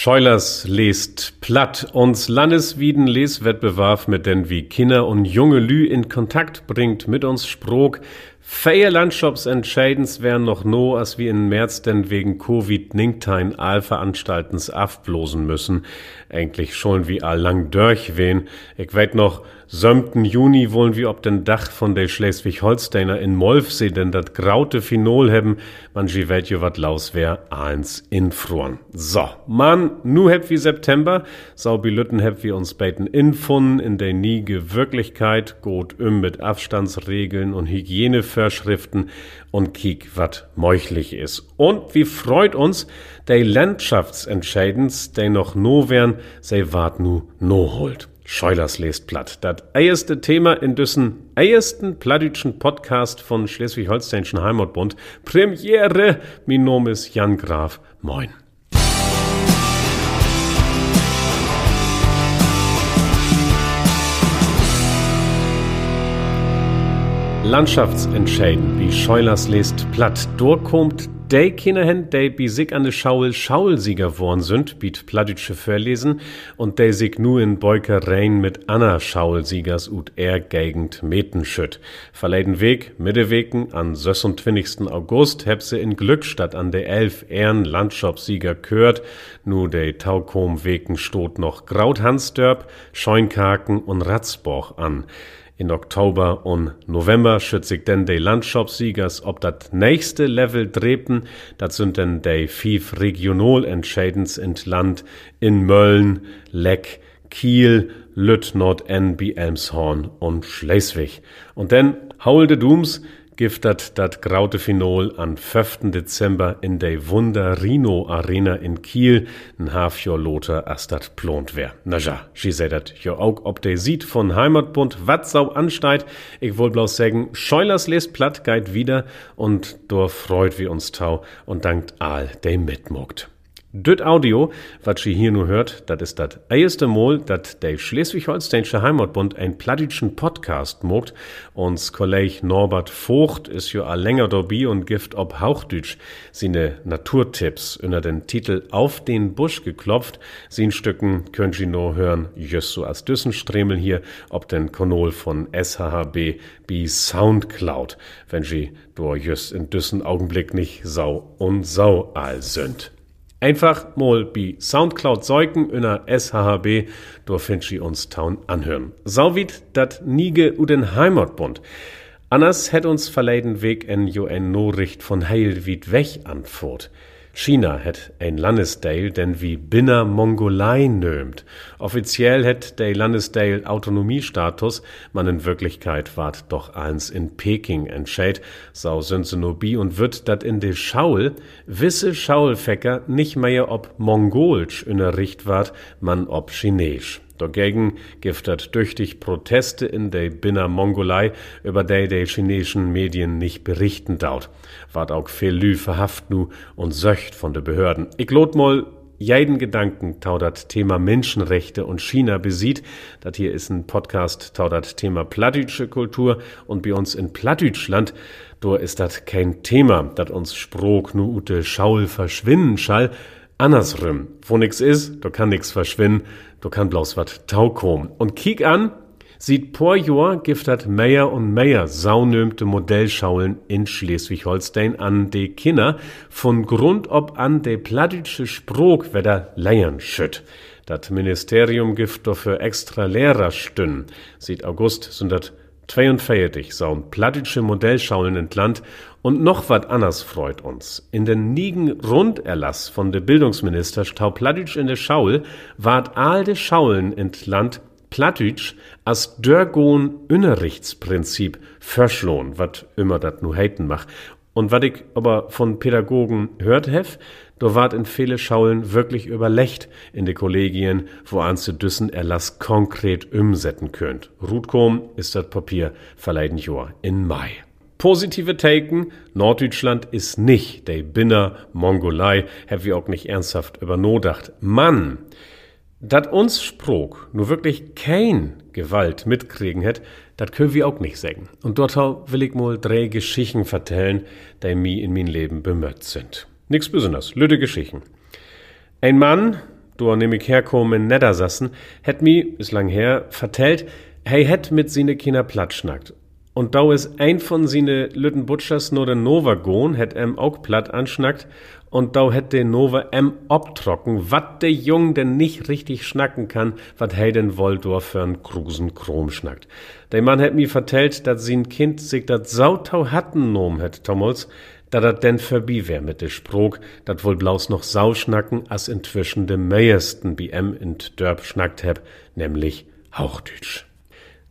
Scheulers lest platt. Uns Landeswieden Leswettbewerb mit den wie Kinder und junge Lü in Kontakt bringt mit uns Sprog. Feier Landshops entscheidens wären noch no, als wir in März denn wegen Covid-19 all Veranstaltens afblosen müssen. Eigentlich schon wie all lang durchwehen. Ich weet noch, 7. Juni wollen wir ob den Dach von der Schleswig-Holsteiner in Molfsee denn dat graute Finol hebben, man weet jo wat laus wär, eins infroren. So, man, nu heb wir September, saubi Lütten heb wir uns beten infunden in der niege Wirklichkeit, gut um mit Abstandsregeln und Hygienevorschriften und kiek wat meuchlich is. Und wie freut uns, der Landschaftsentscheidens, der noch no wern, sei wart nu no holt. Scheulers lest platt. Das erste Thema in düssen ersten plattdütschen Podcast von Schleswig-Holsteinischen Heimatbund. Premiere, mein Name ist Jan Graf. Moin. Landschaftsentscheiden, wie Scheulers lest platt. Durchkommt de Kinder hen, de bi sich an de Schaul Schaulsieger worn sind, biet plattdütsche Verlesen, und de sich nu in Beukereien mit Anna Schaulsiegers ut er gegend meten schütt. Verleiden Weg, Mitteweken, an 26. August heb se in Glückstadt an de elf Ehren Landschaftsieger kört, nu de Taukom Weken stot noch Grauthansdörp, Scheunkaken und Ratzborch an. In Oktober und November schützt sich denn die Landschaftsiegers ob das nächste Level drepen, das sind denn die fünf Regionalentscheidens in Land in Mölln, Leck, Kiel, Lütt, Nord-N, Elmshorn und Schleswig. Und dann Haul de Dooms giftet dat graute Finol an 5. Dezember in der Wunder Rino Arena in Kiel, n half jo loter as dat plont wär. Na ja, sie sedet jo auch ob de sieht von Heimatbund wat sau ansteit. Ich wollt bloß sagen, Scheulers lest platt geit wieder und dor freut wir uns tau und dankt all de mitmuckt. Düt Audio, wat sie hier nur hört, dat ist dat erste Mal, dat der Schleswig-Holsteinische Heimatbund ein plattitschen Podcast mogt. Uns Kolleg Norbert Vogt ist jo a länger dobie und gift ob Hauchdütsch sine Naturtipps unter den Titel Auf den Busch geklopft. Sin Stücken könnt sie nur hören, just so als Düssenstremel hier, ob den Konol von SHHB bi Soundcloud, wenn sie durch just in Düssen Augenblick nicht sau und sau all sind. Einfach mal bi Soundcloud säugen inner SHHB, do findt ihr uns Town anhören. Sauwit dat Nige u den Heimatbund. Anders hätt uns verleiden Weg en jo en Noricht von Heilwied weg antwort. China het ein Landesteil, denn wie Binner Mongolei nömt. Offiziell het der Landesteil Autonomiestatus, man in Wirklichkeit ward doch eins in Peking entscheid, sau Synsonobie und wird dat in de Schaul wisse Schaulfäcker nicht mehr ob Mongolsch in der Richt ward, man ob Chinesisch. Dagegen giftet tüchtig Proteste in der Binner Mongolei, über die die chinesischen Medien nicht berichten daut. Ward auch viel Lü verhaft nu und söcht von de Behörden. Ich lot mal jeden Gedanken tau dat Thema Menschenrechte und China besieht. Dat hier ist ein Podcast tau dat Thema plattdütsche Kultur und bei uns in Plattdütschland, do ist dat kein Thema, dat uns Sprog nu ute Schaul verschwinden schall. Andersrum, wo nix is, da kann nix verschwinden, da kann bloß wat tau kommen. Und kiek an, sieht por Jahr giftet mehr und mehr saunömte Modellschaulen in Schleswig-Holstein an de Kinder von Grund ob an de plattdütsche Sprog weder leiern schütt. Dat Ministerium gift dafür extra Lehrer stünn. Sieht August sind dat 42 saun plattdütsche Modellschaulen entland und noch wat anders freut uns. In den nigen Runderlass von de Bildungsminister Stau Plattdütsch in de Schaul ward all de Schaulen entland Plattdütsch as Dörgon Unterrichtsprinzip verschlohn, wat immer dat nu heiten mach. Und wat ich aber von Pädagogen hört hef, da ward in viele Schaulen wirklich überlecht in de Kollegien, wo an zu Düssen Erlass konkret umsetzen könnt. Rutkom ist dat Papier verleiden Jahr in Mai. Positive Taken, Norddeutschland ist nicht der Binner Mongolei, hab wir auch nicht ernsthaft über übernodacht. Mann, dat uns Sprog nur wirklich kein Gewalt mitkriegen hätt, dat können wir auch nicht sagen. Und dort will ich mal drei Geschichten vertellen, die mi in mein Leben bemött sind. Nix besonders, lüde Geschichten. Ein Mann, do nehm ich herkommen in Nedersassen, hätt mi, is lang her, vertellt, hey hätt mit sine Kinder platt schnackt. Und da is ein von sine Lütten Butchers nur der Nova gohn, hätt em auch platt anschnackt, und da hätt der Nova em obtrocken, wat der Jung denn nicht richtig schnacken kann, wat hey denn woll do für'n Krusen Krom schnackt. Der Mann hätt mi vertellt, dat sin Kind sich dat sautau hatten nom hätt, Tommels, da dat denn verbi wär mit de Sprog, dat wohl blaus noch sau schnacken, as inzwischen de meiersten bi em in Dörp schnackt heb, nämlich Hauchdütsch.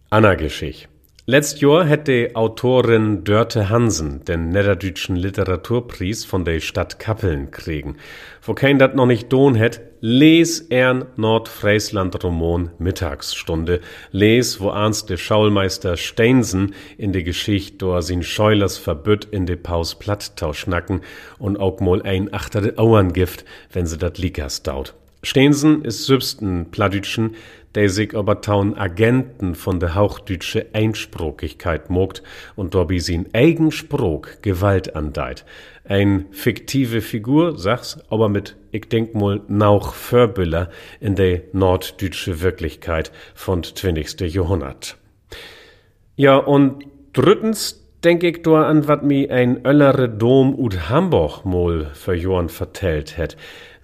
Anna Geschicht. Letzt Jahr hätte Autorin Dörte Hansen den Niederdütschen Literaturpreis von der Stadt Kappeln kriegen. Wo kein dat noch nicht don hätt, les ern Nordfriesland Roman Mittagsstunde. Les, wo ernst de Schaulmeister Steinsen in de Geschicht do sin Scheulers verbütt in de Paus Platttau schnacken und auch mal ein achter de Auerngift, wenn se dat Likas daut. Steensen is sübsten Pladütschen, der sich aber taun Agenten von der hauchdütsche Einsprokigkeit mogt und dobi sin eigen Sprok Gewalt andeit. Ein fiktive Figur, sag's, aber mit, ich denk mal, nauch Förbüller in der norddütsche Wirklichkeit von 20. Jahrhundert. Ja, und drittens denk ich do an, wat mi ein öllere Dom ut Hamburg mol für Johann vertellt het.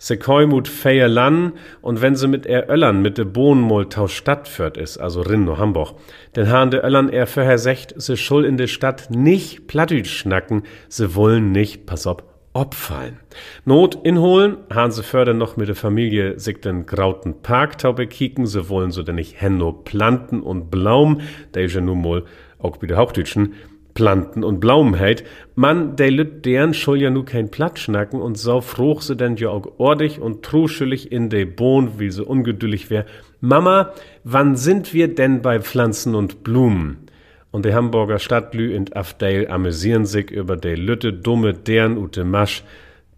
Se koi mut feier lan und wenn se mit er Öllern mit de Bohnen mol tau Stadt führt is, also Rinn no Hamburg, denn han de Öllern er vorher secht, se schul in de Stadt nicht plattüt schnacken, se wollen nicht, pass op, opfallen. Not inholen, han se förder noch mit der Familie sich den grauten Parktaube kicken, se wollen so denn nicht Henno planten und Blaum, is ja nun mal auch wieder Hauchdütschen, Planten und Blaumenheit, man, de lüt deren schul ja nu kein Platt schnacken und so froh se denn ja auch ordig und truschelig in de Bohn, wie se ungeduldig wär. Mama, wann sind wir denn bei Pflanzen und Blumen? Und de Hamburger Stadtlü in Afdale amüsieren sich über de lütte dumme deren ute Masch.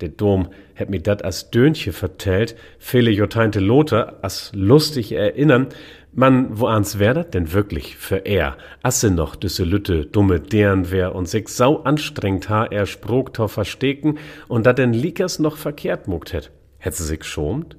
De Dom hätt mir dat as Dönche vertellt, viele Joteinte Lothar as lustig erinnern, man, wo ans wär dat denn wirklich für er? Asse noch düsse Lütte, dumme deren und sich sau anstrengt ha er sprogtau versteken und dat denn Likas noch verkehrt mugt hätt. Hätt sie sich schomt?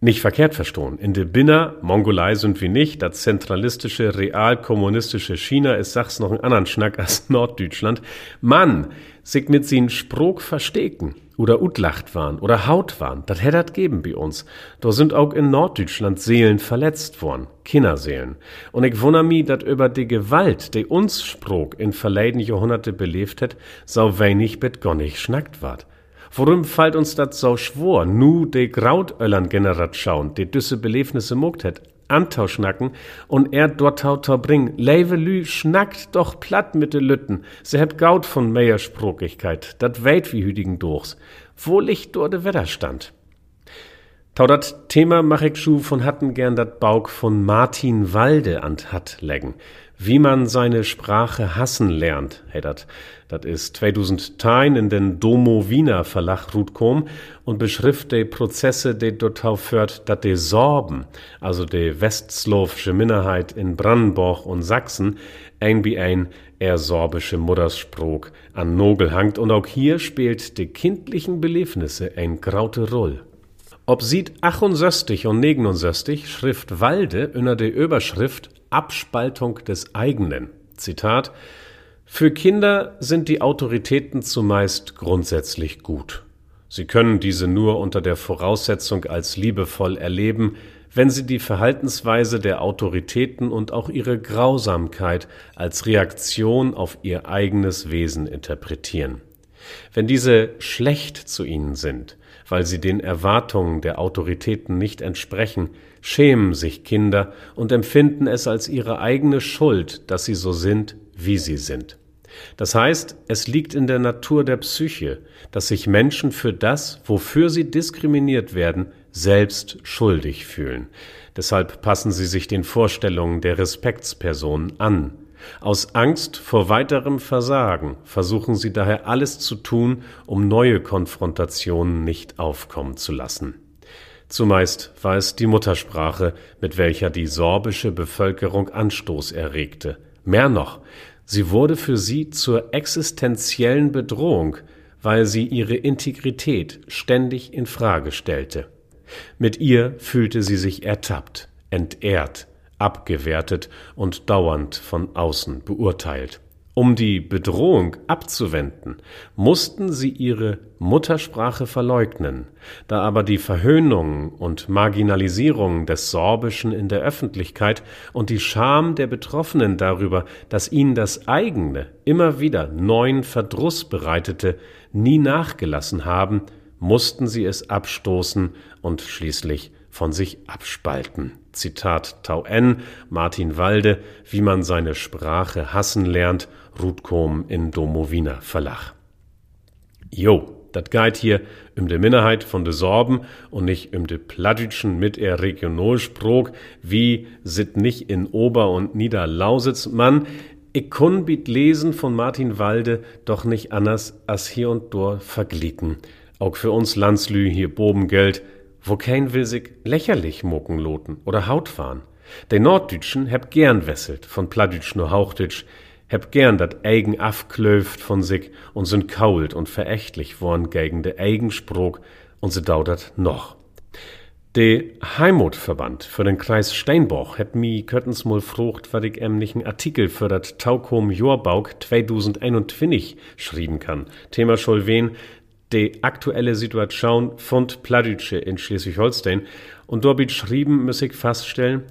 Nicht verkehrt verstohn. In de Binner, Mongolei sind wir nicht, das zentralistische, realkommunistische China ist sachs noch ein anderen Schnack als Norddeutschland. Mann, sich mit sin Sprog versteken oder utlacht waren oder Haut waren, das hätt dat geben bei uns. Da sind auch in Norddeutschland Seelen verletzt worden, Kinderseelen. Und ich wundere mi, dat über die Gewalt, die uns Sprog in verleiden Jahrhunderte belebt hat, so wenig bet gonnig schnackt ward. Worum fällt uns dat so schwor, nu de Grautöllern generat schauen, de düsse Belebnisse mogt het, antauschnacken und er dort tauter bring. Leive Lü schnackt doch platt mit de Lütten. Se hebt Gaut von Meiersprokigkeit, dat weit wie hüdigen durchs. Wo liegt dort de Wetterstand? Tau dat Thema mach ich schu von hatten gern dat Baug von Martin Walde an hat leggen. Wie man seine Sprache hassen lernt, hey dat. Dat is 2010 in den Domo Wiener Verlag rutkom und beschrift de Prozesse, de dort führt, dat de Sorben, also de westslowsche Minderheit in Brandenburg und Sachsen, ein wie ein er sorbische Muttersprog an Nogel hangt und auch hier spielt de kindlichen Belebnisse ein graute Roll. Ob sieht 68 und 69 Schrift Walde unter der Überschrift Abspaltung des eigenen. Zitat Für Kinder sind die Autoritäten zumeist grundsätzlich gut. Sie können diese nur unter der Voraussetzung als liebevoll erleben, wenn sie die Verhaltensweise der Autoritäten und auch ihre Grausamkeit als Reaktion auf ihr eigenes Wesen interpretieren. Wenn diese schlecht zu ihnen sind, weil sie den Erwartungen der Autoritäten nicht entsprechen, schämen sich Kinder und empfinden es als ihre eigene Schuld, dass sie so sind, wie sie sind. Das heißt, es liegt in der Natur der Psyche, dass sich Menschen für das, wofür sie diskriminiert werden, selbst schuldig fühlen. Deshalb passen sie sich den Vorstellungen der Respektspersonen an. Aus Angst vor weiterem Versagen versuchen sie daher alles zu tun, um neue Konfrontationen nicht aufkommen zu lassen. Zumeist war es die Muttersprache, mit welcher die sorbische Bevölkerung Anstoß erregte. Mehr noch, sie wurde für sie zur existenziellen Bedrohung, weil sie ihre Integrität ständig in Frage stellte. Mit ihr fühlte sie sich ertappt, entehrt, abgewertet und dauernd von außen beurteilt. Um die Bedrohung abzuwenden, mussten sie ihre Muttersprache verleugnen. Da aber die Verhöhnung und Marginalisierung des Sorbischen in der Öffentlichkeit und die Scham der Betroffenen darüber, dass ihnen das eigene immer wieder neuen Verdruss bereitete, nie nachgelassen haben, mussten sie es abstoßen und schließlich von sich abspalten. Zitat Tau N, Martin Walde, wie man seine Sprache hassen lernt, Rutkom in Domowina Verlag. Jo, dat geit hier um de Minderheit von de Sorben und nicht um de Plattitschen mit er Regionalsprog, wie sit nicht in Ober- und Niederlausitz, man, ich kun bit lesen von Martin Walde doch nicht anders als hier und dort verglicken. Auch für uns Landslü hier Bobengeld, wo kein will sich lächerlich mucken loten oder Haut fahren. De Norddütschen heb gern wesselt, von Plattdütsch nur Hauchtitsch, heb gern dat eigen afklöft von sich und sind kault und verächtlich worn gegen de eigen und se daudert noch. De Heimatverband für den Kreis Steinbach hat mi köttens mal frucht, wat ich em nicht Artikel für dat Taukom Jorbauk 2021 schrieben kann. Thema schol wen, die aktuelle Situation von Pladütsche in Schleswig-Holstein. Und dort beschrieben muss ich feststellen,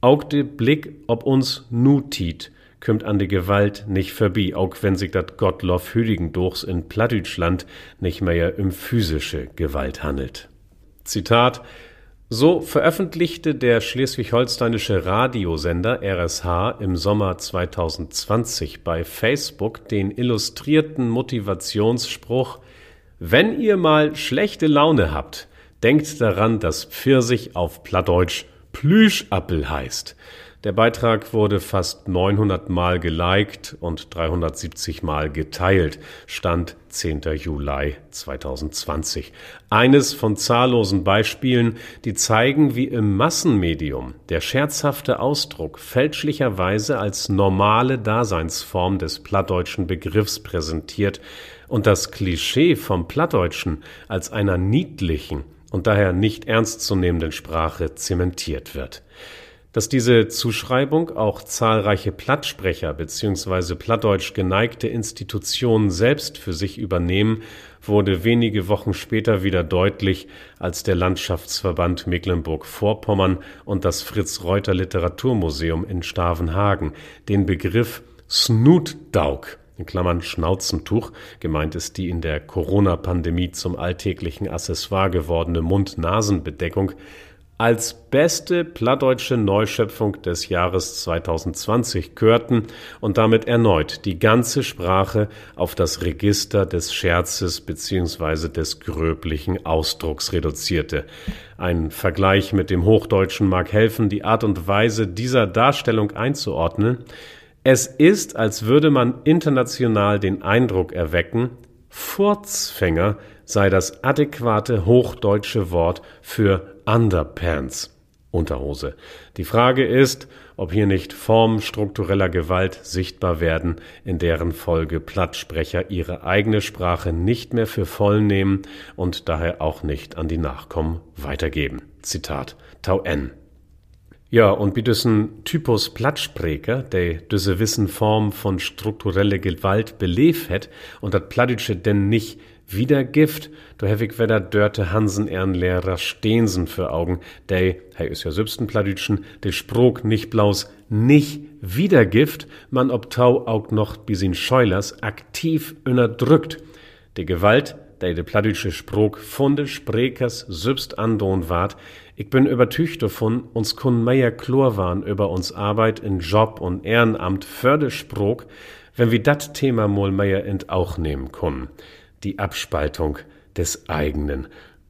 auch der Blick, ob uns nu tiet, kümmt an die Gewalt nicht vorbei, auch wenn sich dat Gottloff Hüdigen durchs in Plattdeutschland nicht mehr um physische Gewalt handelt. Zitat so veröffentlichte der schleswig-holsteinische Radiosender RSH im Sommer 2020 bei Facebook den illustrierten Motivationsspruch wenn ihr mal schlechte Laune habt, denkt daran, dass Pfirsich auf Plattdeutsch Plüschappel heißt. Der Beitrag wurde fast 900 Mal geliked und 370 Mal geteilt. Stand 10. Juli 2020. Eines von zahllosen Beispielen, die zeigen, wie im Massenmedium der scherzhafte Ausdruck fälschlicherweise als normale Daseinsform des plattdeutschen Begriffs präsentiert, und das Klischee vom Plattdeutschen als einer niedlichen und daher nicht ernstzunehmenden Sprache zementiert wird. Dass diese Zuschreibung auch zahlreiche Plattsprecher bzw. plattdeutsch geneigte Institutionen selbst für sich übernehmen, wurde wenige Wochen später wieder deutlich, als der Landschaftsverband Mecklenburg-Vorpommern und das Fritz-Reuter Literaturmuseum in Stavenhagen den Begriff Snutdauk in Klammern Schnauzentuch, gemeint ist die in der Corona-Pandemie zum alltäglichen Accessoire gewordene Mund-Nasen-Bedeckung, als beste plattdeutsche Neuschöpfung des Jahres 2020 körten und damit erneut die ganze Sprache auf das Register des Scherzes bzw. des gröblichen Ausdrucks reduzierte. Ein Vergleich mit dem Hochdeutschen mag helfen, die Art und Weise dieser Darstellung einzuordnen. Es ist, als würde man international den Eindruck erwecken, Furzfänger sei das adäquate hochdeutsche Wort für Underpants, Unterhose. Die Frage ist, ob hier nicht Formen struktureller Gewalt sichtbar werden, in deren Folge Plattsprecher ihre eigene Sprache nicht mehr für voll nehmen und daher auch nicht an die Nachkommen weitergeben. Zitat Tau N. Ja, und wie diesen Typus Plattspreker, der diese wissen Form von strukturelle Gewalt belebt hat und dat Plattdütsche denn nicht wieder Gift, da hab ich wieder dörte Hansen Ehrenlehrer Stehensen für Augen, der, hey ist ja sübsten Plattdütschen, der Sprog nicht blaus nicht wieder Gift, man ob Tau auch noch bis in Scheulers aktiv unterdrückt. Die Gewalt, der de plattdütsche Sprog von de Sprekers sübst andon ward, ich bin übertücht davon, uns kun mehr klar waren über uns Arbeit in Job und Ehrenamt Fördersprog, wenn wir dat Thema mal mehr in auch nehmen können. Die Abspaltung des eigenen.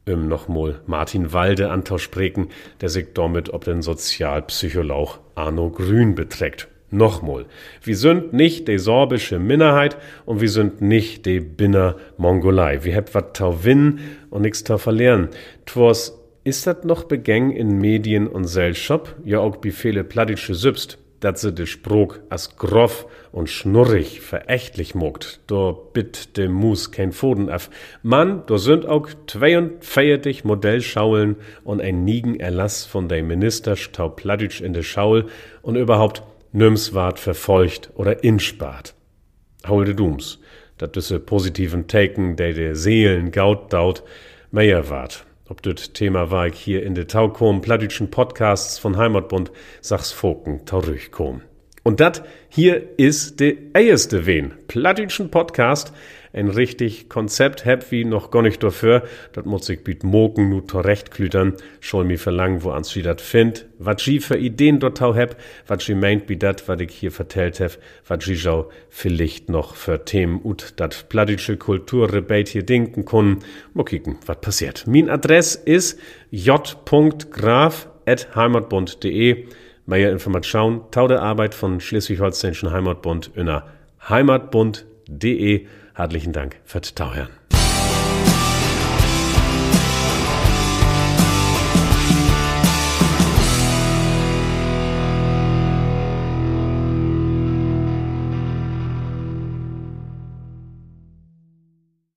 Um nochmal Martin Walde antauschpreken, der sich damit ob den Sozialpsycholog Arno Grün beträgt. Nochmal, wir sind nicht die sorbische Minderheit und wir sind nicht die Binner Mongolei. Wir haben wat tau winnen und nix tau verlieren. Twas ist dat noch begäng in Medien und Selschop, ja auch wie viele plattdeutsche Sübst, dass sie de Sprog as groff und schnurrig verächtlich mogt. Da bitt de Mus kein Foden af. Mann, da sind auch 42 Modellschaulen und ein nigen Erlass von de Minister Staupladitsch in de Schaul und überhaupt nims ward verfolgt oder inspart. Holde Dums, dat düsse positiven Taken, de de Seelen gaut daut, meier ward. Ob das Thema war ich hier in de Taukom plattischen Podcasts von Heimatbund Sachs Foken Taurüchkom. Und dat hier ist de erste wen plattischen Podcast. Ein richtig Konzept heb wie noch gar nicht dafür. Dat muss ich biet moken nu klütern. Schol mi verlangen, wo ans wie dat find. Wat ji für Ideen dort tau heb. Wat ji meint wie dat, wat ich hier vertellt hef. Wat ji schau vielleicht noch für Themen ut dat plattische Kulturrebate hier denken kun. Mo kicken, wat passiert. Min Adress is j.graf.heimatbund.de. Mehr Informationen, tau der Arbeit von Schleswig-Holsteinischen Heimatbund in heimatbund.de. Herzlichen Dank fürs Tauhören.